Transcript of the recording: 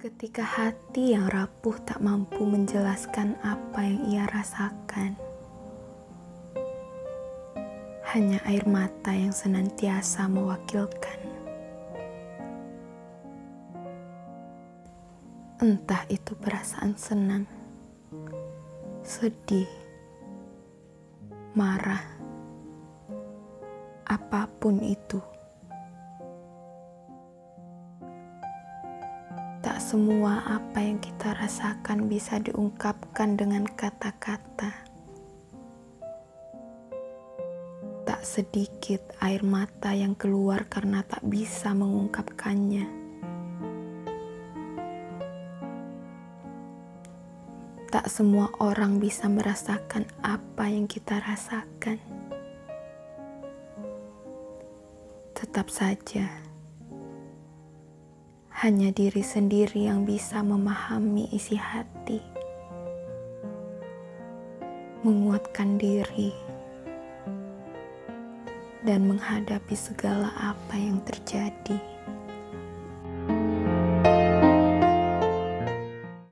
Ketika hati yang rapuh tak mampu menjelaskan apa yang ia rasakan, hanya air mata yang senantiasa mewakilkan. Entah itu perasaan senang, sedih, marah, apa pun itu. Tak semua apa yang kita rasakan bisa diungkapkan dengan kata-kata. Tak sedikit air mata yang keluar karena tak bisa mengungkapkannya. Tak semua orang bisa merasakan apa yang kita rasakan. Tetap saja hanya diri sendiri yang bisa memahami isi hati, menguatkan diri, dan menghadapi segala apa yang terjadi.